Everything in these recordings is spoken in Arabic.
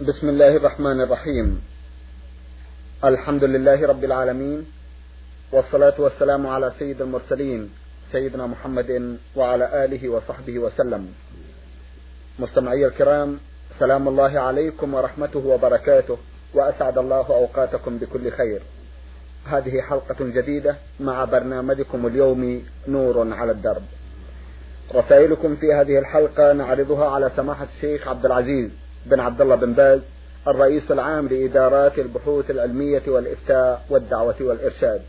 بسم الله الرحمن الرحيم. الحمد لله رب العالمين والصلاة والسلام على سيد المرسلين سيدنا محمد وعلى آله وصحبه وسلم. مستمعي الكرام سلام الله عليكم ورحمته وبركاته وأسعد الله أوقاتكم بكل خير. هذه حلقة جديدة مع برنامجكم اليومي نور على الدرب. رسائلكم في هذه الحلقة نعرضها على سماحة الشيخ عبد العزيز. بن عبد الله بن باز الرئيس العام لإدارات البحوث العلمية والإفتاء والدعوة والإرشاد.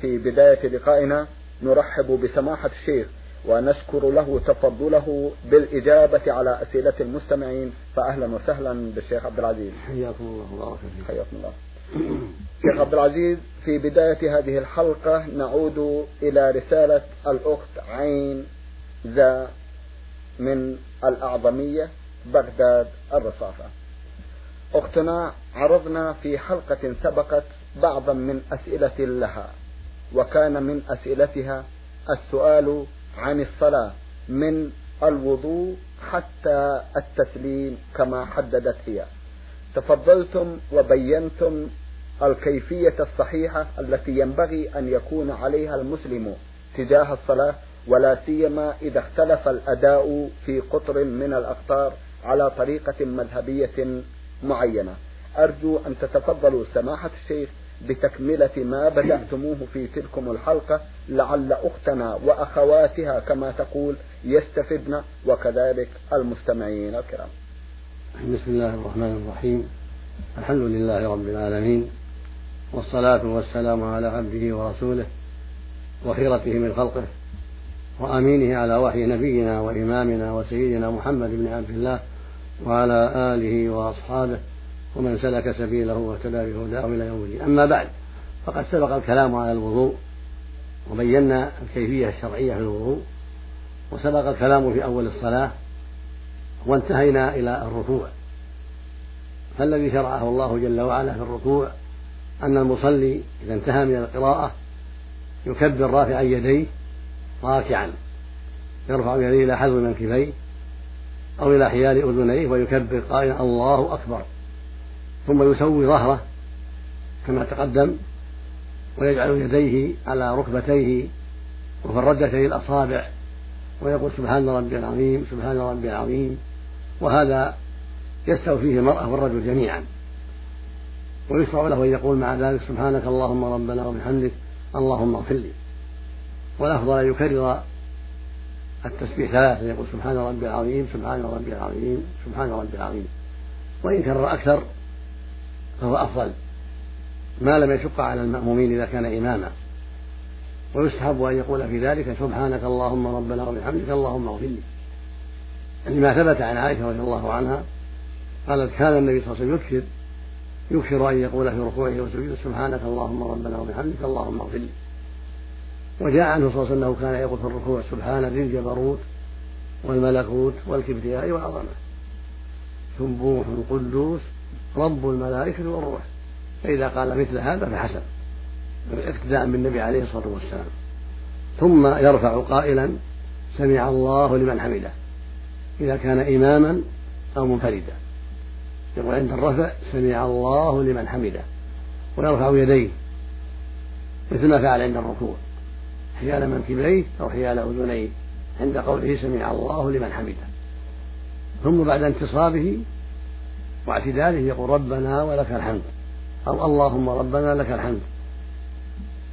في بداية لقائنا نرحب بسماحة الشيخ ونشكر له تفضله بالإجابة على أسئلة المستمعين. فأهلا وسهلا بالشيخ عبد العزيز. حياكم الله وبارك فيك. حياكم الله. شيخ عبد العزيز في بداية هذه الحلقة نعود إلى رسالة الأخت عين ذا من الأعظمية. بغداد الرصافة. أختنا عرضنا في حلقة سبقت بعضا من أسئلة لها وكان من أسئلتها السؤال عن الصلاة من الوضوء حتى التسليم كما حددت هي. تفضلتم وبينتم الكيفية الصحيحة التي ينبغي أن يكون عليها المسلم تجاه الصلاة ولا سيما إذا اختلف الأداء في قطر من الأقطار على طريقة مذهبية معينة. أرجو أن تتفضلوا سماحة الشيخ بتكملة ما بدأتموه في تلكم الحلقة لعل أختنا وأخواتها كما تقول يستفدن وكذلك المستمعين الكرام. بسم الله الرحمن الرحيم. الحمد لله رب العالمين والصلاة والسلام على عبده ورسوله وخيرته من خلقه وأمينه على وحي نبينا وإمامنا وسيدنا محمد بن عبد الله وعلى آله وأصحابه ومن سلك سبيله واهتدى بهداه إلى يوم الدين. أما بعد فقد سبق الكلام على الوضوء وبينا الكيفية الشرعية في الوضوء وسبق الكلام في أول الصلاة وانتهينا إلى الركوع. فالذي شرعه الله جل وعلا في الركوع أن المصلي إذا انتهى من القراءة يكبر رافعا يديه راكعا يرفع يديه إلى حذو منكبيه أو إلى حيال أذنيه ويكبر قائلا الله أكبر. ثم يسوي ظهره كما تقدم ويجعل يديه على ركبتيه وفردتي الأصابع ويقول سبحان ربي العظيم سبحان ربي العظيم. وهذا يستوي فيه المرأة والرجل جميعا. ويشرع له أن يقول مع ذلك سبحانك اللهم ربنا وبحمدك اللهم اغفر لي. والأفضل أن يكرر التسبيح ثلاثة يقول سبحان ربي العظيم سبحان ربي العظيم سبحان ربي العظيم. وإن كرر أكثر فهو أفضل. ما لم يشق على المأمومين إذا كان إماما. ويستحب أن يقول في ذلك سبحانك اللهم ربنا وبحمدك اللهم اغفر لي لما ثبت عن عائشة رضي الله عنها قالت كان النبي صلى الله عليه وسلم يكثر يكثر أن يقول في ركوعه وسجوده سبحانك اللهم ربنا وبحمدك اللهم اغفر لي وجاء عنه صلى الله عليه وسلم أنه كان يقول في الركوع سبحان ذي الجبروت والملكوت والكبرياء والعظمة. سبوح قدوس رب الملائكة والروح. فإذا قال مثل هذا فحسن اقتداء بالنبي عليه الصلاة والسلام. ثم يرفع قائلا سمع الله لمن حمده. إذا كان اماما أو منفردا. يقول عند الرفع سمع الله لمن حمده. ويرفع يديه. مثل ما فعل عند الركوع. حيال منكبيه أو حيال أذنيه عند قوله سمع الله لمن حمده. ثم بعد انتصابه واعتداله يقول ربنا ولك الحمد أو اللهم ربنا لك الحمد.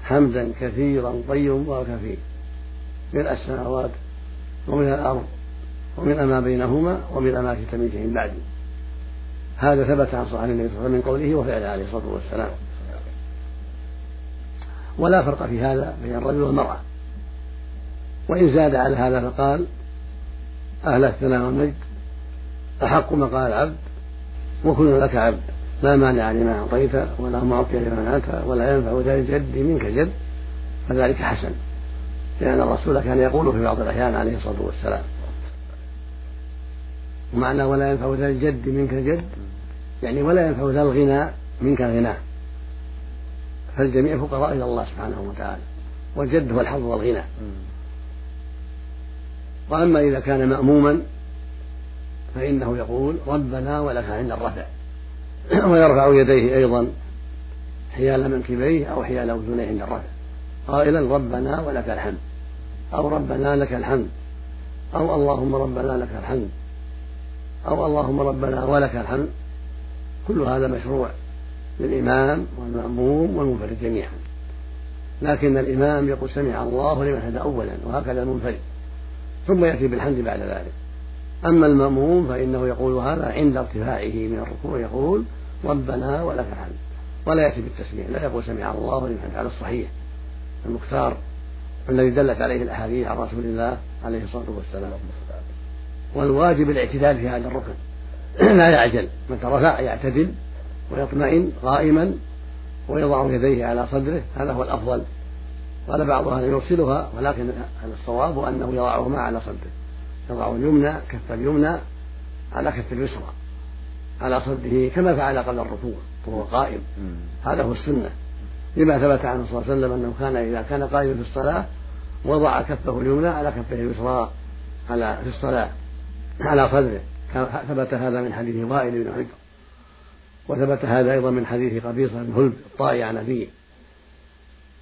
حمدا كثيرا طيبا وكثير من السماوات ومن الأرض ومن ما بينهما ومن ما في تمييزهم بعد. هذا ثبت عن صحابه النبي صلى الله عليه وسلم من قوله وفعله عليه الصلاة والسلام. ولا فرق في هذا بين الرجل والمرأة. وإن زاد على هذا فقال أهل الثناء والمجد أحق ما قال العبد وكلنا لك عبد. لا مانع لما أعطيت ولا معطي لما منعت ولا ينفع ذا الجد منك جد فذلك حسن. لأن الرسول كان يقول في بعض الأحيان عليه الصلاة والسلام ومعنى ولا ينفع ذا الجد منك جد يعني ولا ينفع ذا الغنى منك غناه فالجميع فقراء إلى الله سبحانه وتعالى والجد هو الحظ والغنى. وأما إذا كان مأموما فإنه يقول ربنا ولك عند الرفع. ويرفع يديه أيضا حيال منكبيه أو حيال أذنيه عند الرفع. قائلا ربنا ولك الحمد. أو ربنا لك الحمد. أو اللهم ربنا لك الحمد. أو اللهم ربنا ولك الحمد. كل هذا مشروع للإمام والمأموم والمنفرد جميعا. لكن الإمام يقول سمع الله لمن هدى أولا وهكذا المنفرد. ثم يأتي بالحمد بعد ذلك. أما المأموم فإنه يقول هذا عند ارتفاعه من الركوع يقول ربنا ولك الحمد. ولا يأتي بالتسميع لا يقول سمع الله لمن على الصحيح. المختار الذي دلت عليه الأحاديث عن رسول الله عليه الصلاة والسلام. والواجب الاعتدال في هذا الركن. لا يعجل. متى رفع يعتدل ويطمئن قائما ويضع يديه على صدره هذا هو الأفضل. قال بعض أهل يرسلها ولكن الصواب أنه يضعهما على صدره. يضع اليمنى كف اليمنى على كف اليسرى على صدره كما فعل قبل الركوع وهو قائم. هذا هو السنة. لما ثبت عنه صلى الله عليه وسلم أنه كان إذا كان قائما في الصلاة وضع كفه اليمنى على كفه اليسرى على في الصلاة على صدره. ثبت هذا من حديث وائل بن حجر وثبت هذا أيضا من حديث قبيصة بن هلب الطائي عن أبيه.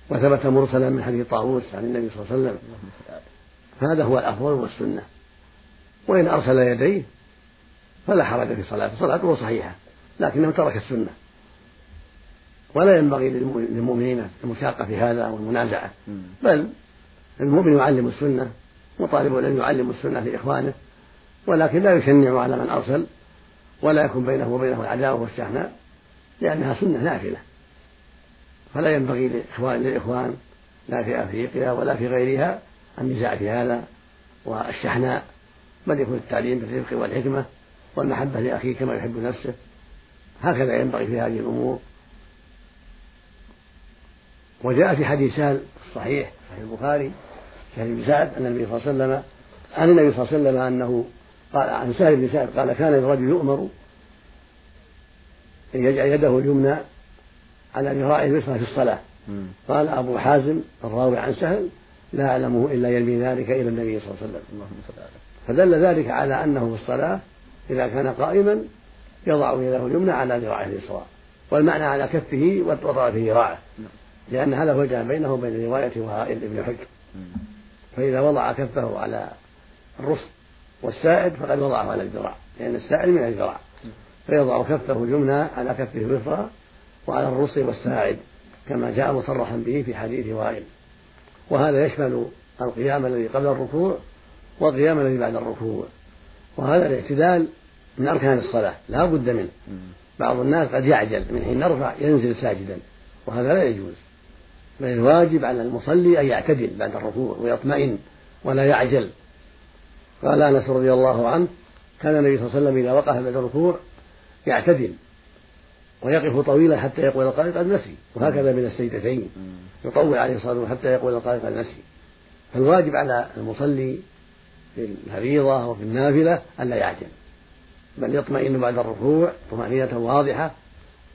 وثبت مرسلا من حديث طاووس عن النبي صلى الله عليه وسلم. فهذا هو الأفضل والسنة. وإن أرسل يديه فلا حرج في صلاته. صلاته صحيحة لكنه ترك السنة. ولا ينبغي للمؤمنين المشاقة في هذا والمنازعة. بل المؤمن يعلم السنة وطالب العلم يعلم السنة لإخوانه ولكن لا يشنع على من أرسل ولا يكون بينه وبينه العداوة والشحناء لأنها سنة نافلة. فلا ينبغي للإخوان للإخوان لا في أفريقيا ولا في غيرها النزاع في هذا والشحناء بل يكون التعليم بالرفق والحكمة والمحبة لأخيه كما يحب نفسه. هكذا ينبغي في هذه الأمور. وجاء في حديث سهل الصحيح صحيح البخاري سهل بن سعد أن النبي صلى الله عليه وسلم عن النبي صلى الله عليه وسلم أنه قال عن سهل بن سعد قال كان الرجل يؤمر أن يجعل يده اليمنى على ذراعه اليسرى في الصلاة. قال أبو حازم الراوي عن سهل لا أعلمه إلا يرمي ذلك إلى النبي صلى الله عليه وسلم. فدل ذلك على أنه في الصلاة إذا كان قائما يضع يده اليمنى على ذراعه اليسرى والمعنى على كفه وطرفه ذراعه لأن هذا هو الجمع بينه وبين رواية وائل بن حجر فإذا وضع كفه على الرسل والساعد فقد وضعه على الذراع لأن الساعد من الذراع. فيضع كفه اليمنى على كفه اليسرى وعلى الرسل والساعد كما جاء مصرحا به في حديث وائل. وهذا يشمل القيام الذي قبل الركوع والقيام الذي بعد الركوع. وهذا الاعتدال من أركان الصلاة لا بد منه. بعض الناس قد يعجل من حين نرفع ينزل ساجدا وهذا لا يجوز. بل الواجب على المصلي أن يعتدل بعد الركوع ويطمئن ولا يعجل. قال أنس رضي الله عنه كان النبي صلى الله عليه وسلم إذا وقف بعد الركوع يعتدل. ويقف طويلا حتى يقول القائل قد نسي وهكذا من السيدتين. يطول عليه الصلاة والسلام حتى يقول القائل قد نسي. فالواجب على المصلي في الفريضة وفي النافلة الا يعجل. بل يطمئن بعد الركوع طمأنينة واضحة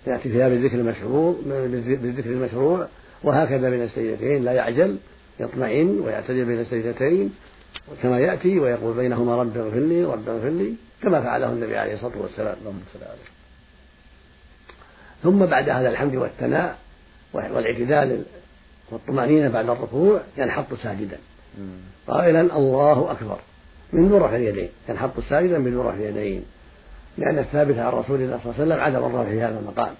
يأتي فيها بالذكر المشروع بالذكر المشروع وهكذا بين السيدتين. لا يعجل يطمئن ويعتدل بين السيدتين كما يأتي ويقول بينهما رب اغفر لي رب اغفر لي كما فعله النبي عليه الصلاة والسلام. اللهم صل عليه. ثم بعد هذا الحمد والثناء والاعتدال والطمأنينة بعد الركوع ينحط ساجدا. قائلا الله أكبر. من رفع اليدين. ينحط ساجدا من رفع اليدين. لأن الثابت عن رسول الله صلى الله عليه وسلم عدم الرفع في هذا المقام.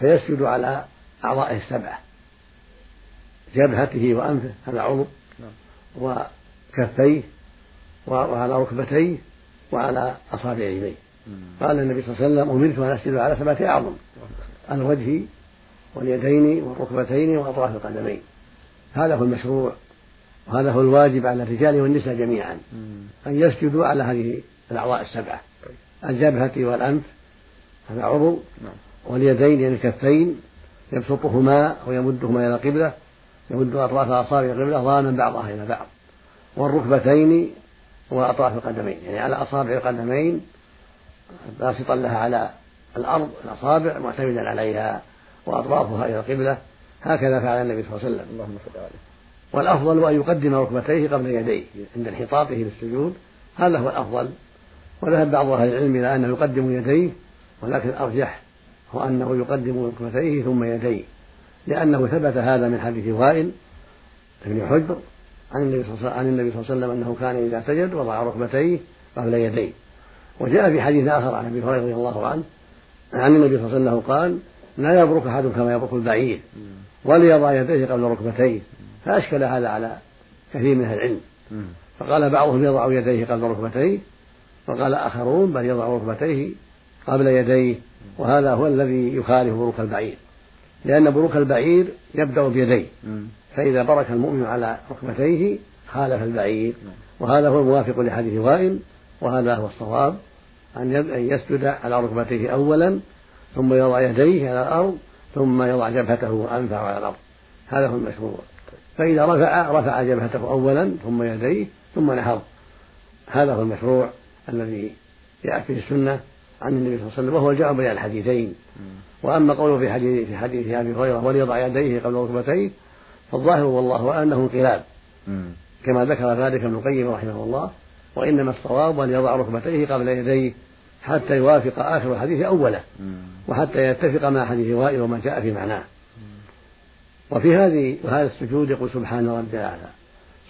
فيسجد على أعضائه السبعة. جبهته وأنفه هذا عضو. نعم. كفيه وعلى ركبتيه. وعلى أصابع يديه قال النبي صلى الله عليه وسلم أمرت أن أسجد على سبعة أعظم الوجه واليدين والركبتين وأطراف القدمين. هذا هو المشروع وهذا هو الواجب على الرجال والنساء جميعا أن يسجدوا على هذه الأعضاء السبعة. الجبهة والأنف هذا عضو. نعم. واليدين يعني الكفين يبسطهما ويمدهما إلى القبلة يمد أطراف أصابع القبلة ضامن بعضها إلى بعض. والركبتين وأطراف القدمين يعني على أصابع القدمين باسطا لها على الأرض الأصابع معتمدا عليها وأطرافها إلى القبلة. هكذا فعل النبي صلى الله عليه وسلم. اللهم صل عليه. والأفضل أن يقدم ركبتيه قبل يديه عند انحطاطه للسجود. هذا هو الأفضل. وذهب بعض أهل العلم إلى أنه يقدم يديه ولكن الأرجح هو أنه يقدم ركبتيه ثم يديه لأنه ثبت هذا من حديث وائل بن حجر عن النبي صلى الله عليه وسلم أنه كان إذا سجد وضع ركبتيه قبل يديه. وجاء في حديث آخر عن أبي هريرة رضي الله عنه عن النبي صلى الله عليه وسلم قال لا يبرك أحد كما يبرك البعير وليضع يديه قبل ركبتيه. فأشكل هذا على كثير من أهل العلم. فقال بعضهم يضع يديه قبل ركبتيه. وقال آخرون بل يضع ركبتيه قبل يديه وهذا هو الذي يخالف بروك البعير. لأن بروك البعير يبدأ بيديه. فإذا برك المؤمن على ركبتيه خالف البعير. وهذا هو الموافق لحديث وائل. وهذا هو الصواب أن يسجد على ركبتيه أولا ثم يضع يديه على الأرض ثم يضع جبهته وأنفه على الأرض. هذا هو المشروع. فإذا رفع رفع جبهته أولا ثم يديه ثم نهض هذا هو المشروع الذي جاءت به السنة عن النبي صلى الله عليه وسلم وهو الجواب بين الحديثين. وأما قوله في حديث في حديث أبي هريرة وليضع يديه قبل ركبتيه فالظاهر والله أنه انقلاب. كما ذكر ذلك ابن القيم رحمه الله وإنما الصواب أن يضع ركبتيه قبل يديه حتى يوافق آخر الحديث أوله وحتى يتفق مع حديث وائل وما جاء في معناه. وفي هذه وهذا السجود يقول سبحان ربي الأعلى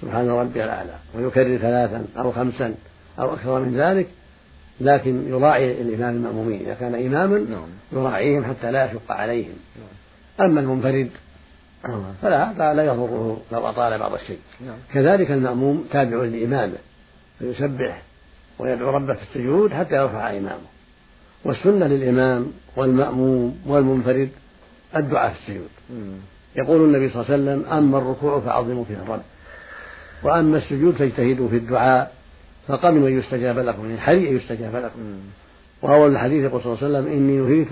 سبحان ربي الأعلى ويكرر ثلاثا أو خمسا أو أكثر من ذلك لكن يراعي الإمام المأمومين. إذا كان إماما نعم. يراعيهم حتى لا يشق عليهم. نعم. أما المنفرد فلا لا يضره لو أطال بعض الشيء. نعم. كذلك المأموم تابع لإمامه. فيسبح ويدعو ربه في السجود حتى يرفع إمامه والسنة للإمام والمأموم والمنفرد الدعاء في السجود. يقول النبي صلى الله عليه وسلم أما الركوع فعظموا فيه الرب. وأما السجود فاجتهدوا في الدعاء فقبلوا أن يستجاب لكم من الحري أن يستجاب لكم. وأول الحديث يقول صلى الله عليه وسلم إني نهيت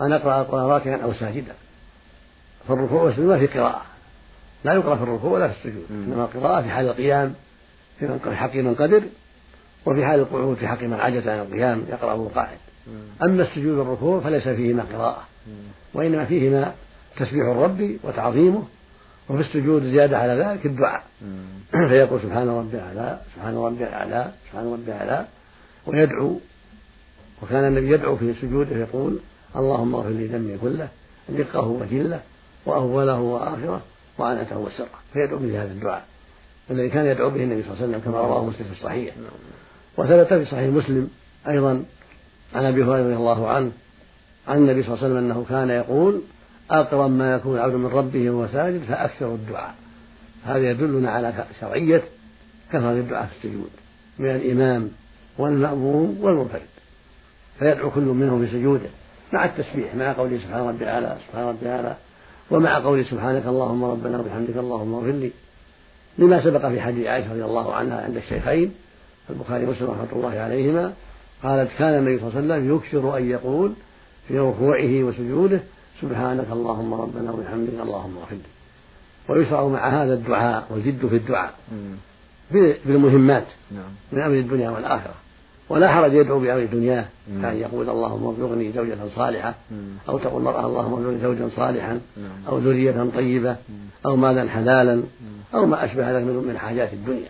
أن أقرأ القرآن راكعا أو ساجدا. فالركوع والسجود ما في قراءة. لا يقرأ في الركوع ولا في السجود. إنما القراءة في حال القيام في حق من قدر وفي حال القعود في حق من عجز عن القيام يقرأه قاعد أما السجود والركوع فليس فيهما قراءة وإنما فيهما تسبيح الرب وتعظيمه وفي السجود زيادة على ذلك الدعاء. فيقول سبحان ربي الأعلى سبحان ربي الأعلى سبحان ربي الأعلى ويدعو وكان النبي يدعو في سجوده يقول اللهم اغفر لي ذنبي كله دقه وجله وأوله وآخره وعنته وسره فيدعو بهذا الدعاء. الذي كان يدعو به النبي صلى الله عليه وسلم كما رواه مسلم في الصحيح. وثبت في صحيح مسلم أيضا عن أبي هريرة رضي الله عنه عن النبي صلى الله عليه وسلم أنه كان يقول أقرب ما يكون العبد من ربه وهو ساجد فأكثر الدعاء. هذا يدلنا على شرعية كثرة الدعاء في السجود من الإمام والمأموم والمنفرد. فيدعو كل منهم في سجوده مع التسبيح مع قوله سبحان ربي الأعلى سبحان ربي الأعلى ومع قوله سبحانك اللهم ربنا وبحمدك اللهم اغفر لي. لما سبق في حديث عائشة رضي الله عنها عند الشيخين البخاري ومسلم رحمة الله عليهما قالت كان النبي صلى الله عليه وسلم يكثر أن يقول في ركوعه وسجوده سبحانك اللهم ربنا وبحمدك اللهم اغفر ويشرع مع هذا الدعاء والجد في الدعاء. بالمهمات نعم. من أمر الدنيا والآخرة. ولا حرج يدعو بأمر دنياه كأن يقول اللهم ارزقني زوجة صالحة أو تقول المرأة اللهم ارزقني زوجا صالحا نعم. أو ذرية طيبة أو مالا حلالا أو ما أشبه ذلك من حاجات الدنيا.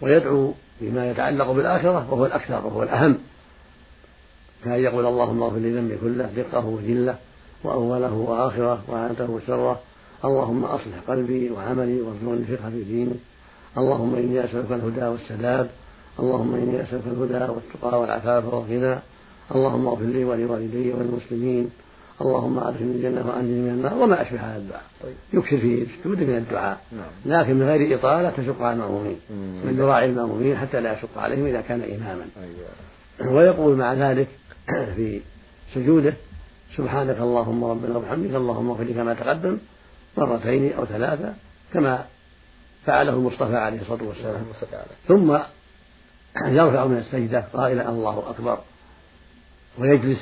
ويدعو بما يتعلق بالآخرة وهو الأكثر وهو الأهم. كأن يقول اللهم اغفر لي ذنبي كله دقه وجله وأوله وآخره وعنته وسره اللهم أصلح قلبي وعملي وارزقني الفقه في دينك اللهم إني أسألك الهدى والسداد اللهم إني أسألك الهدى والتقى والعفاف والغنى. اللهم اغفر لي ولوالدي وللمسلمين. اللهم أدخلني الجنة وأنجني من النار وما أشبه هذا الدعاء. طيب. يكثر في السجود من الدعاء. نعم. لكن من غير إطالة تشق على المأمومين. من يراعي المأمومين حتى لا يشق عليهم إذا كان إماما. أيوة. ويقول مع ذلك في سجوده سبحانك اللهم ربنا وبحمدك اللهم اغفر لي كما تقدم مرتين أو ثلاثة كما فعله المصطفى عليه الصلاة والسلام. ثم يرفع من السجدة قائلا الله أكبر ويجلس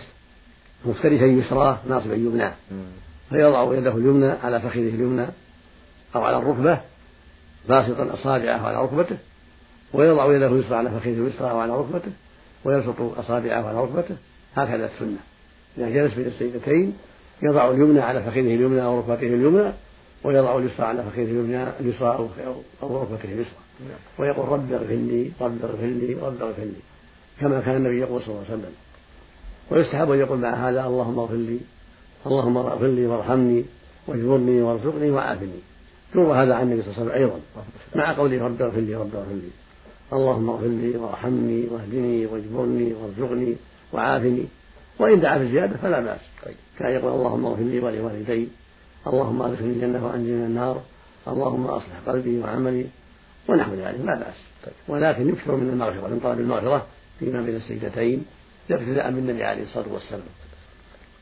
مفترشا يسراه ناصبا يمناه فيضع يده اليمنى على فخذه اليمنى أو على الركبة باسطا أصابعه على ركبته ويضع يده اليسرى على فخذه اليسرى أو على ركبته ويبسط أصابعه على ركبته. هكذا السنة. إذا جلس بين السيدتين يضع اليمنى على فخذه اليمنى أو ركبته اليمنى ويضع اليسرى على فخذه اليمنى اليسرى أو ركبته اليسرى. ويقول رب اغفر لي رب اغفر لي رب اغفر لي كما كان النبي يقول صلى الله عليه وسلم. ويستحب أن يقول مع هذا اللهم اغفر لي اللهم اغفر لي وارحمني واجبرني وارزقني وعافني. يروى هذا عن النبي صلى الله عليه وسلم أيضا مع قوله رب اغفر لي رب اغفر لي. اللهم اغفر لي وارحمني واهدني واجبرني وارزقني وعافني. وإن دعا بالزيادة فلا بأس. طيب. كان يقول اللهم اغفر لي ولوالدي اللهم ادخلني الجنة وأنجني من النار اللهم أصلح قلبي وعملي ونحو ذلك لا بأس. ولكن يكثر من المغفرة من طلب المغفرة فيما بين السجدتين اقتداء بالنبي عليه الصلاة والسلام.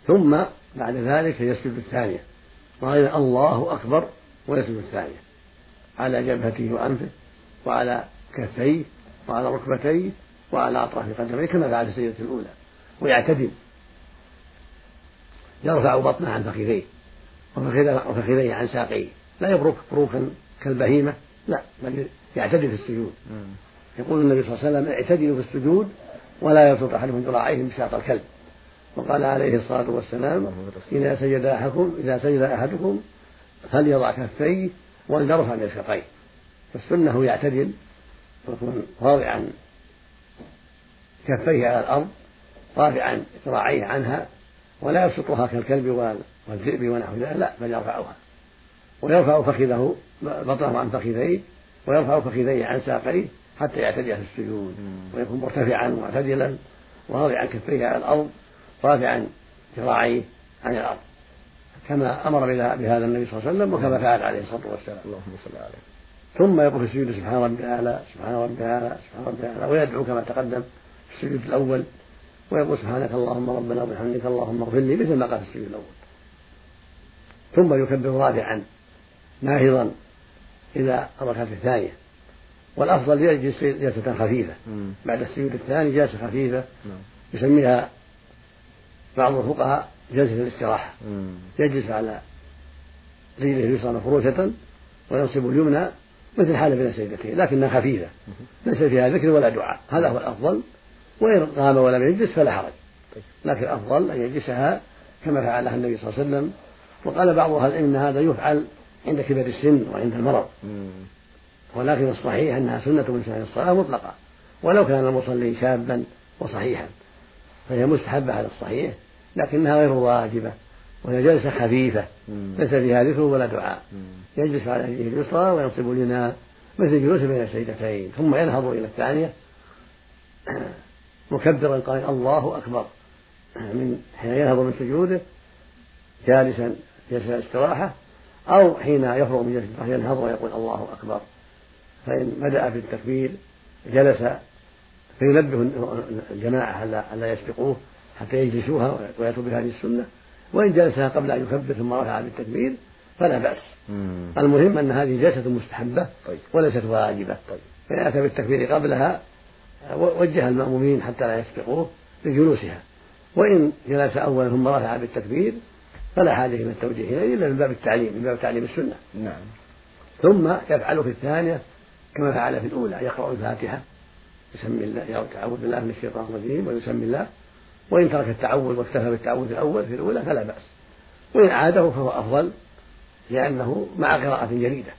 ثم بعد ذلك يسجد الثانية. وأيضا الله أكبر ويسجد الثانية. على جبهته وأنفه وعلى كفيه وعلى ركبتيه وعلى أطراف قدميه كما فعل في السجدة الأولى. ويعتدل. يرفع بطنه عن فخذيه وفخذيه عن ساقيه. لا يبرك بروكا كالبهيمة. لا بل يعتدل في السجود. يقول النبي صلى الله عليه وسلم اعتدلوا في السجود ولا يبسط أحدكم ذراعيه بساط الكلب. وقال عليه الصلاة والسلام إذا سجد أحدكم إذا سجد أحدكم فليضع كفيه وليرفع مرفقيه فالسنة يعتدل ويكون واضعا كفيه على الأرض رافعا ذراعيه عنها ولا يبسطها كالكلب والذئب ونحو ذلك لا بل يرفعها. ويرفع فخذه بطنه عن فخذيه ويرفع فخذيه عن ساقيه حتى يعتدي في السجود ويكون مرتفعا معتدلا واضعا كفيه على الأرض رافعا ذراعيه عن الأرض. كما أمر بهذا النبي صلى الله عليه وسلم وكما فعل عليه الصلاة والسلام. اللهم صل عليه. ثم يقول في السجود سبحان ربي الأعلى سبحان ربي الأعلى سبحان ربي الأعلى ويدعو كما تقدم في السجود الأول ويقول سبحانك اللهم ربنا وبحمدك اللهم اغفر لي مثل ما قال في السجود الأول. ثم يكبر رابعا ناهضا إلى الركعة الثانية. والأفضل يجلس جلسة خفيفة. بعد السجود الثاني جلسة خفيفة. نعم. يسميها بعض الفقهاء جلسة الاستراحة. يجلس على رجله اليسرى مفروشة وينصب اليمنى مثل حال بين السجدتين لكنها خفيفة. ليس فيها ذكر ولا دعاء. هذا هو الأفضل. وإن قام ولم يجلس فلا حرج. لكن الأفضل أن يجلسها كما فعلها النبي صلى الله عليه وسلم. وقال بعض أهل العلم أن هذا يفعل عند كبر السن وعند المرض. ولكن الصحيح أنها سنة من سنن الصلاة مطلقة. ولو كان المصلي شابا وصحيحا. فهي مستحبة على الصحيح لكنها غير واجبة. وهي جلسة خفيفة. ليس فيها ذكر ولا دعاء. يجلس على يده اليسرى وينصب اليمنى مثل جلوس بين السيدتين ثم ينهض إلى الثانية. مكبرا قال الله أكبر. من حين ينهض من سجوده جالسا جلسة الاستراحة. أو حين يفرغ من جلسة الاستراحة ينهض ويقول الله أكبر. فإن بدأ في التكبير جلس فينبه الجماعة ألا يسبقوه حتى يجلسوها ويأتوا بهذه السنة. وإن جلسها قبل أن يكبر ثم رفع بالتكبير فلا بأس. المهم أن هذه جلسة مستحبة طيب. وليست واجبة. طيب. فإن أتى بالتكبير قبلها وجه المأمومين حتى لا يسبقوه لجلوسها وإن جلس أولا ثم رفع بالتكبير فلا حاجة إلى التوجيه إليه إلا من باب التعليم من باب تعليم السنة. نعم. ثم يفعل في الثانية كما فعل في الأولى يقرأ الفاتحة يسمي الله يعوذ بالله من الشيطان الرجيم ويسمي الله. وإن ترك التعوذ واكتفى بالتعوذ الأول في الأولى فلا بأس. وإن عاده فهو أفضل لأنه مع قراءة جديدة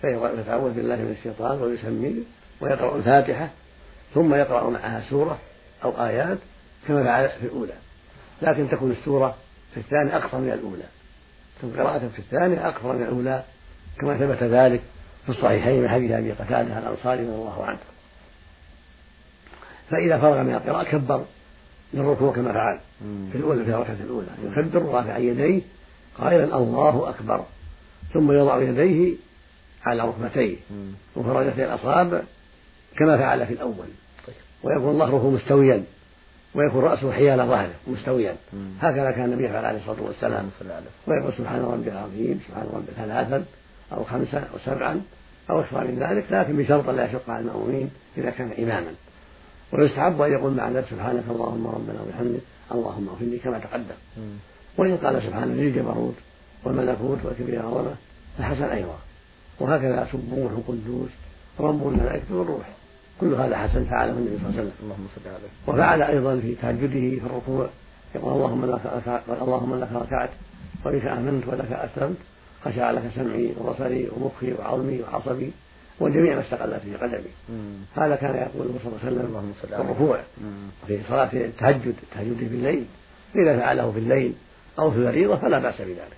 فيتعوذ بالله من الشيطان ويسمي ويقرأ الفاتحة ثم يقرأ معها سورة أو آيات كما فعل في الأولى. لكن تكون السورة في الثاني أقصر من الأولى. تكون قراءة في الثاني أقصر من الأولى كما ثبت ذلك في الصحيحين من حديث أبي قتادة الأنصاري رضي الله عنه. فإذا فرغ من القراءة كبر للركوع كما فعل. في الأولى في الركعة الأولى. يكبر رافعا يديه قائلا الله أكبر. ثم يضع يديه على ركبتيه. وفرجتي الأصابع كما فعل في الأول. طيب. ويكون ظهره مستويا. ويكون رأسه حيال ظهره مستويا. هكذا كان النبي يفعل عليه الصلاة والسلام. ويقول سبحان ربي العظيم سبحان ربي ثلاثا أو خمسا أو سبعا أو أكثر من ذلك لكن بشرط لا يشق على المأمومين إذا كان إماما. ويستحب أن يقول مع ذلك سبحانك اللهم ربنا وبحمدك اللهم اغفر لي كما تقدم. وإن قال سبحان ذي الجبروت والملكوت والكبير عظمة فحسن أيضا. وهكذا سبوح قدوس رب الملائكة والروح. كل هذا حسن فعله النبي صلى الله عليه وسلم. اللهم صل عليه. وفعل أيضا في تهجده في الركوع يقول اللهم لك اللهم لك ركعت وبك آمنت ولك أسلمت خشع لك سمعي وبصري ومخي وعظمي وعصبي وجميع ما استقلت به قدمي. هذا كان يقول صلى الله عليه وسلم في الركوع في صلاة التهجد التهجد بالليل إذا فعله في الليل أو في الفريضة فلا بأس بذلك.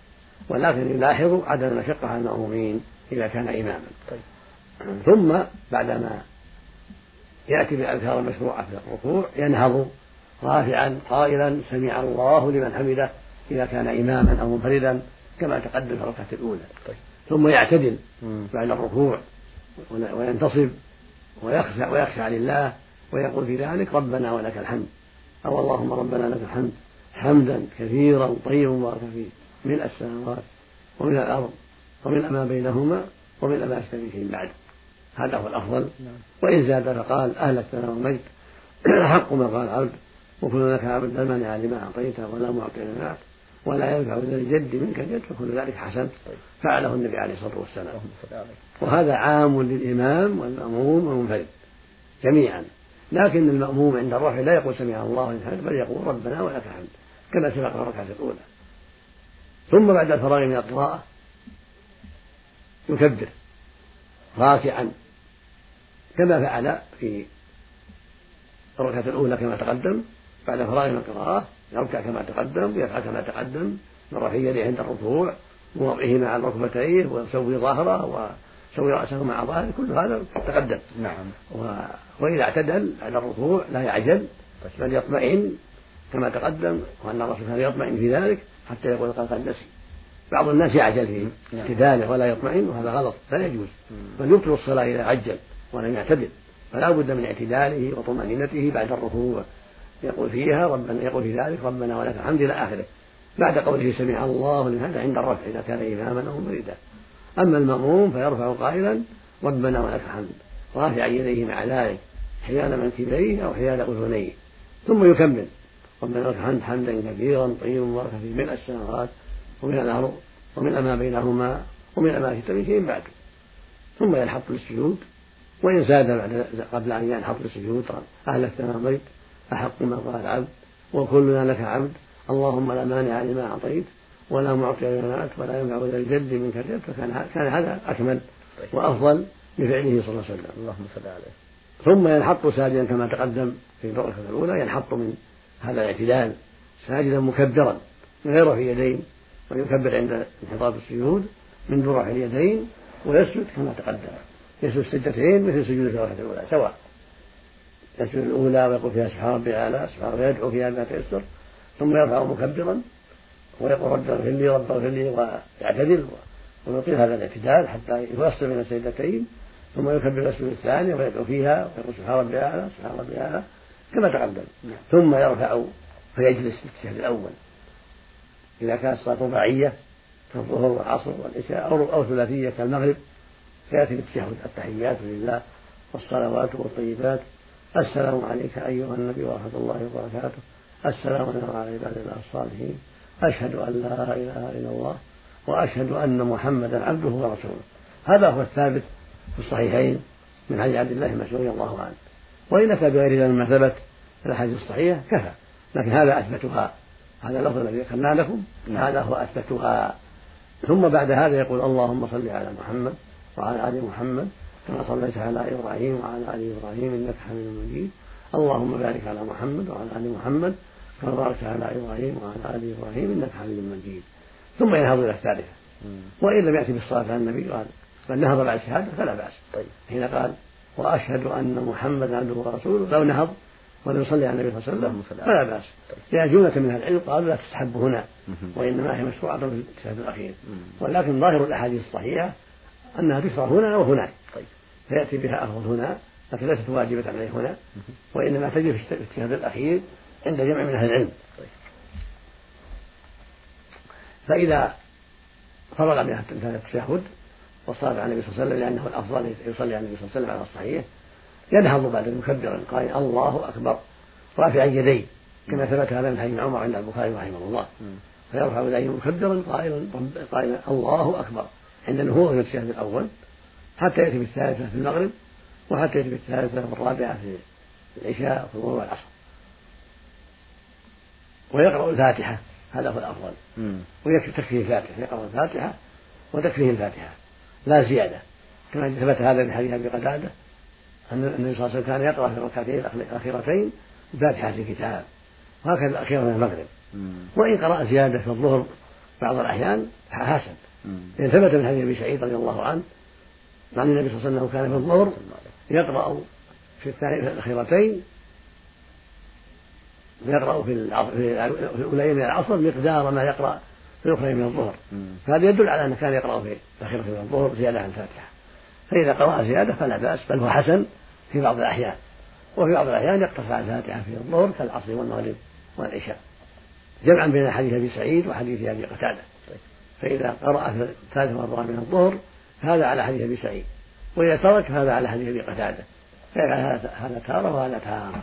ولكن يلاحظ عدم المشقة على المأمومين إذا كان إماما. طيب. ثم بعدما يأتي بالأذكار المشروعة في الركوع ينهض رافعا قائلا سمع الله لمن حمده إذا كان إماما أو منفردا كما تقدم في الركعة الأولى. طيب. ثم يعتدل بعد الركوع وينتصب ويخشع ويخشع لله ويقول في ذلك ربنا ولك الحمد. أو اللهم ربنا لك الحمد حمدا كثيرا طيبا مباركا فيه. ملء السماوات ومن الأرض ومن ما بينهما ومن ما يشتري فيه بعد. هذا هو الأفضل. نعم. وإن زاد فقال أهلكتنا والمجد حق ما قال العبد وكل لك عبد لا مانع لما أعطيته ولا معطي لما ولا ينفع ذا الجد منك الجد فكل ذلك حسن. فعله النبي عليه الصلاة والسلام. وهذا عام للإمام والمأموم والمنفرد جميعا. لكن المأموم عند الرفع لا يقول سمع الله لمن بل يقول ربنا ولك الحمد كما سبق في الركعة الأولى. ثم بعد الفراغ من القراءة يكبر راكعا. كما فعل في الركعة الأولى كما تقدم بعد فراغ من القراءة يركع كما تقدم يفعل كما تقدم من رفع يديه عند الركوع ووضعه مع الركبتين ويسوي ظهره ويسوي رأسه مع ظهره كل هذا تقدم. نعم. و... وإذا اعتدل على الركوع لا يعجل بل يطمئن كما تقدم وأن الرسول كان يطمئن في ذلك حتى يقول قد قد نسي بعض الناس يعجل في نعم. اعتداله ولا يطمئن وهذا غلط لا يجوز. بل يبطل الصلاة إذا عجل. ولم يعتدل. فلا بد من اعتداله وطمأنينته بعد الركوع. يقول فيها ربنا يقول في ذلك ربنا ولك الحمد إلى آخره. بعد قوله سمع الله لمن عند الرفع إذا كان إماما أو مريدا. أما المأموم فيرفع قائلا ربنا ولك الحمد. رافعا يديه مع ذلك حيال منكبيه أو حيال أذنيه. ثم يكمل. ربنا لك الحمد حمدا كثيرا طيبا مباركا في ملء السماوات ومن الأرض ومن ما بينهما ومن ما في شيء بعد. ثم ينحط للسجود وإن زاد بعد قبل أن ينحط للسجود قال أهلكتنا مريض أحق ما قال العبد وكلنا لك عبد اللهم لا مانع لما أعطيت ولا معطي لما ولا ينفع ذا الجد منك الجد فكان كان هذا أكمل طيب. وأفضل لفعله صلى الله عليه وسلم. اللهم صل عليه. ثم ينحط ساجدا كما تقدم في الركعة الأولى ينحط من هذا الاعتدال ساجدا مكبرا من غير رفع يدين ويكبر عند انحطاط السجود من ذرع اليدين ويسجد كما تقدم. يسجد سجدتين مثل سجود الركعة الأولى سواء. يسجد الأولى ويقول فيها سبحان ربي الأعلى سبحان ويدعو فيها بما تيسر ثم يرفع مكبرا ويقول رب اغفر لي رب اغفر لي ويعتدل ويطيل هذا الاعتدال حتى يفصل بين السجدتين ثم يكبر السجود الثانية ويدعو فيها ويقول سبحان ربي الأعلى سبحان ربي الأعلى كما تقدم. نعم. ثم يرفع فيجلس في التشهد الأول. إذا كانت صلاة رباعية كالظهر والعصر والعشاء أو أو ثلاثية كالمغرب فيأتي بالتشهد التحيات لله والصلوات والطيبات. السلام عليك أيها النبي ورحمة الله وبركاته. السلام علينا وعلى عباد الله الصالحين. أشهد أن لا إله إلا الله وأشهد أن محمدا عبده ورسوله. هذا هو الثابت في الصحيحين من حديث عبد الله مسعود رضي الله عنه. وإن أتى بغير ذلك مما ثبت في الأحاديث الصحيحة كفى. لكن هذا أثبتها. هذا اللفظ الذي ذكرنا لكم. نعم. هذا هو أثبتها. ثم بعد هذا يقول اللهم صل على محمد وعلى آل محمد كما صليت على إبراهيم وعلى آل إبراهيم إنك حميد مجيد. اللهم بارك على محمد وعلى آل محمد كما باركت على إبراهيم وعلى آل إبراهيم إنك حميد مجيد. ثم ينهض إلى الثالثة. وإن لم يأتي بالصلاة على النبي قال بل نهض بعد الشهادة فلا بأس. طيب. حين قال وأشهد أن محمدا عبده ورسوله لو نهض ولم يصلي على النبي صلى الله عليه وسلم فلا بأس. لأن جملة من أهل العلم قالوا لا تستحب هنا وإنما هي مشروعة في الشهادة الأخير. ولكن ظاهر الأحاديث الصحيحة أنها تشرع هنا وهناك. طيب. فيأتي بها أفضل هنا لكن ليست واجبة عليه هنا وإنما تجب في الشهادة الأخير عند جمع من أهل العلم. طيب. فإذا فرغ من هذا التشهد وصلى على النبي صلى الله عليه وسلم لأنه الأفضل يصلي على النبي صلى الله عليه وسلم على الصحيح ينهض بعد مكبرا قال الله أكبر رافعا يديه كما ثبت هذا من حديث عمر عند البخاري رحمه الله. فيرفع يديه مكبرا قائلا قائلا الله أكبر. عند نهوضه من الشهد الأول حتى يأتي بالثالثة في المغرب وحتى يأتي بالثالثة والرابعة في العشاء وفي الظهر والعصر. ويقرأ الفاتحة هذا هو الأفضل. ويكفي تكفيه الفاتحة يقرأ الفاتحة وتكفيه الفاتحة. لا زيادة. كما ثبت هذا في حديث أبي قتادة أن النبي صلى الله عليه وسلم كان يقرأ في الركعتين الأخيرتين بفاتحه الكتاب وهكذا الأخيرة من المغرب. وإن قرأ زيادة في الظهر بعض الأحيان حسن لأن ثبت من حديث أبي سعيد رضي الله عنه عن النبي صلى الله عليه وسلم كان في الظهر يقرأ في الأخيرتين يقرأ في في الأولين من العصر مقدار ما يقرأ في الأخرين من الظهر. فهذا يدل على أنه كان يقرأ في الأخيرة من الظهر زيادة عن الفاتحة. فإذا قرأ زيادة فلا بأس بل هو حسن في بعض الأحيان. وفي بعض الأحيان يقتصر على الفاتحة في الظهر كالعصر والمغرب والعشاء. جمعا بين حديث أبي سعيد وحديث أبي قتادة. فإذا قرأ في الثالث والرابع من الظهر فهذا على حديث أبي سعيد. وإذا ترك فهذا على حديث أبي قتادة. فيفعل هذا تارة وهذا تارة.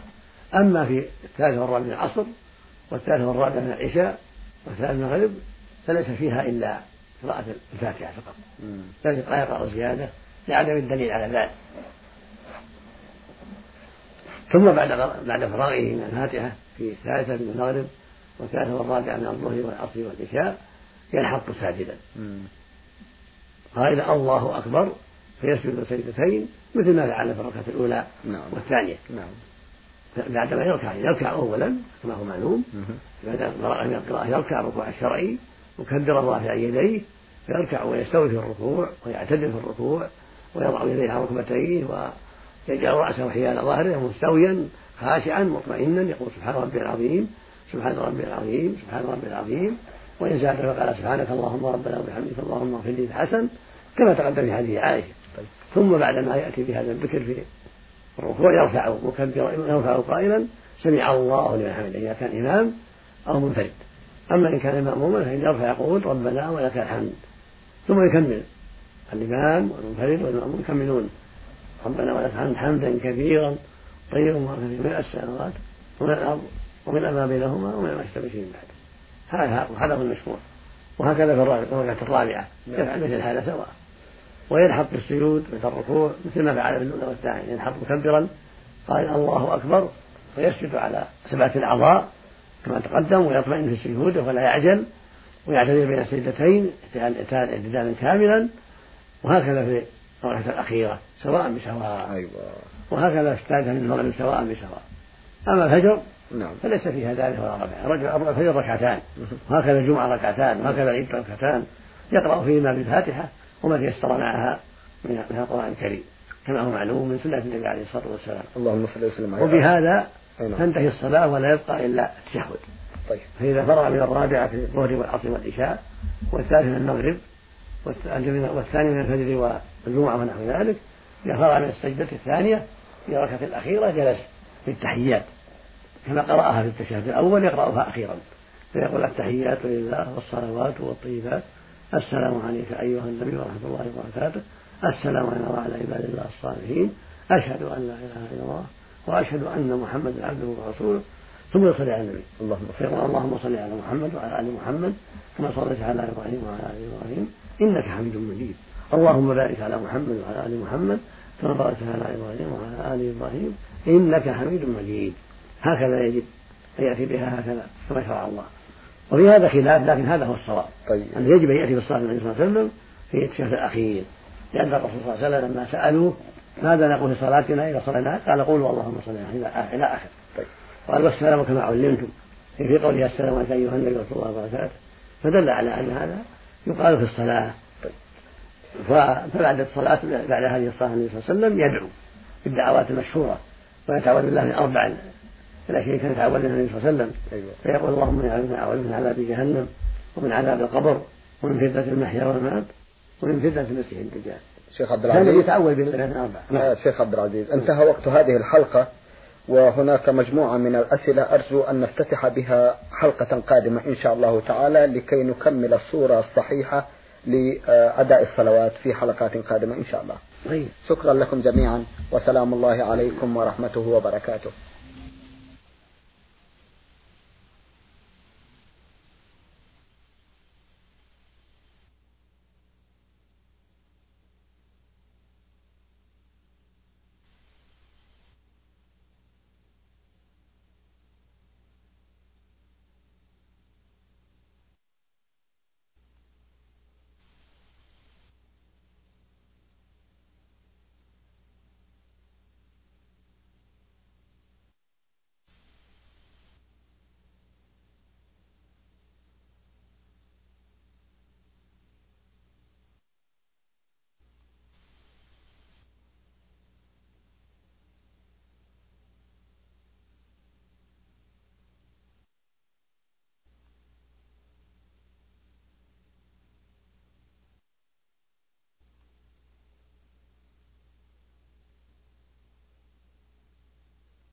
أما في الثالث والرابع من العصر والثالث والرابع من العشاء والثالث من المغرب فليس فيها إلا قراءة الفاتحة فقط. ليس يقرأ زيادة لعدم الدليل على ذلك. ثم بعد بعد فراغه من الفاتحة في الثالثة من المغرب والثالثة والرابعة من الظهر والعصر والعشاء ينحط ساجدا. قائل الله أكبر فيسجد سجدتين مثل ما فعل في الركعة الأولى نعم. والثانية. نعم. بعدما يركع يركع أولا كما هو معلوم بعد من القراءة يركع الركوع الشرعي مكبرا رافعا يديه فيركع ويستوي في الركوع ويعتدل في الركوع ويضع يديه على ركبتيه ويجعل رأسه حيال ظهره مستويا خاشعا مطمئنا يقول سبحان ربي العظيم سبحان ربي العظيم سبحان ربي العظيم. وإن زاد فقال سبحانك اللهم ربنا وبحمدك اللهم اغفر لي الحسن كما تقدم في حديث عائشة طيب. ثم بعد ما يأتي بهذا الذكر في الركوع يرفع مكبرا يرفع قائلا سمع الله لمن حمده إذا كان إمام أو منفرد. أما إن كان مأموما فإن يرفع يقول ربنا ولك الحمد. ثم يكمل. الإمام والمنفرد والمأموم يكملون ربنا ولك الحمد حمدا كثيرا طيبا مباركا من السماوات ومن الأرض ومن ما بينهما ومن ما يشتبه بعد هذا هذا هو المشروع. وهكذا في الركعة الرابعة. يفعل مثل هذا سواء. وينحط في السجود مثل الركوع مثل ما فعل في الأولى والثانية ينحط مكبرا قال الله أكبر ويسجد على سبعة الأعضاء كما تقدم ويطمئن في سجوده ولا يعجل ويعتدل بين السجدتين اعتدالا كاملا. وهكذا في الركعة الأخيرة سواء بسواء. أيوة. وهكذا في الثالثة من المغرب سواء بسواء. أما الفجر نعم. فليس فيها ذلك ولا ربع الفجر ركعتان. وهكذا الجمعة ركعتان وهكذا العيد ركعتان. يقرأ فيهما بالفاتحة وما تيسر معها من القرآن الكريم كما هو معلوم من سنة النبي عليه الصلاة والسلام. اللهم صل وسلم عليه وبهذا تنتهي الصلاة ولا يبقى إلا التشهد. طيب. فإذا فرغ من الرابعة في الظهر والعصر والعشاء والثالث من المغرب والثاني من الفجر والجمعة ونحو ذلك إذا فرغ من السجدة الثانية في الركعة الأخيرة جلس في التحيات. كما قرأها في التشهد الأول يقرأها أخيرا. فيقول التحيات لله والصلوات والطيبات. السلام عليك أيها النبي ورحمة الله وبركاته. السلام علينا وعلى عباد الله الصالحين. أشهد أن لا إله إلا الله وأشهد أن محمدا عبده ورسوله. ثم يصلي على النبي. اللهم صل اللهم صل على محمد وعلى آل محمد كما صليت على إبراهيم وعلى آل إبراهيم. إنك حميد مجيد. اللهم بارك على محمد وعلى آل محمد كما باركت على إبراهيم وعلى آل إبراهيم. إنك حميد مجيد. هكذا يجب أن يأتي بها هكذا كما شرع الله. وفي هذا خلاف لكن هذا هو الصواب. طيب. أنه يجب أن يأتي بالصلاة النبي صلى الله عليه وسلم في التشهد الأخير. لأن الرسول صلى الله عليه وسلم لما سألوه ماذا نقول في صلاتنا؟ إذا صلينا قال قولوا اللهم صل إلى آخر طيب. قال والسلام كما علمتم. في قوله السلام عليك أيها النبي ورحمة الله وبركاته فدل على أن هذا يقال في الصلاة. فبعد الصلاة بعد هذه الصلاة النبي صلى الله عليه وسلم يدعو بالدعوات المشهورة ويتعوذ بالله من أربع الأشياء كان يتعوذ النبي صلى الله عليه وسلم أيوة. فيقول اللهم اني أعوذ من عذاب جهنم ومن عذاب القبر ومن فتنة المحيا والممات ومن فتنة المسيح الدجال. شيخ عبد العزيز. كان يتعوذ بالله من أربع نعم شيخ عبد العزيز انتهى وقت هذه الحلقة وهناك مجموعة من الأسئلة أرجو أن نفتتح بها حلقة قادمة إن شاء الله تعالى لكي نكمل الصورة الصحيحة لأداء الصلوات في حلقات قادمة إن شاء الله. طيب. شكرا لكم جميعا وسلام الله عليكم ورحمته وبركاته.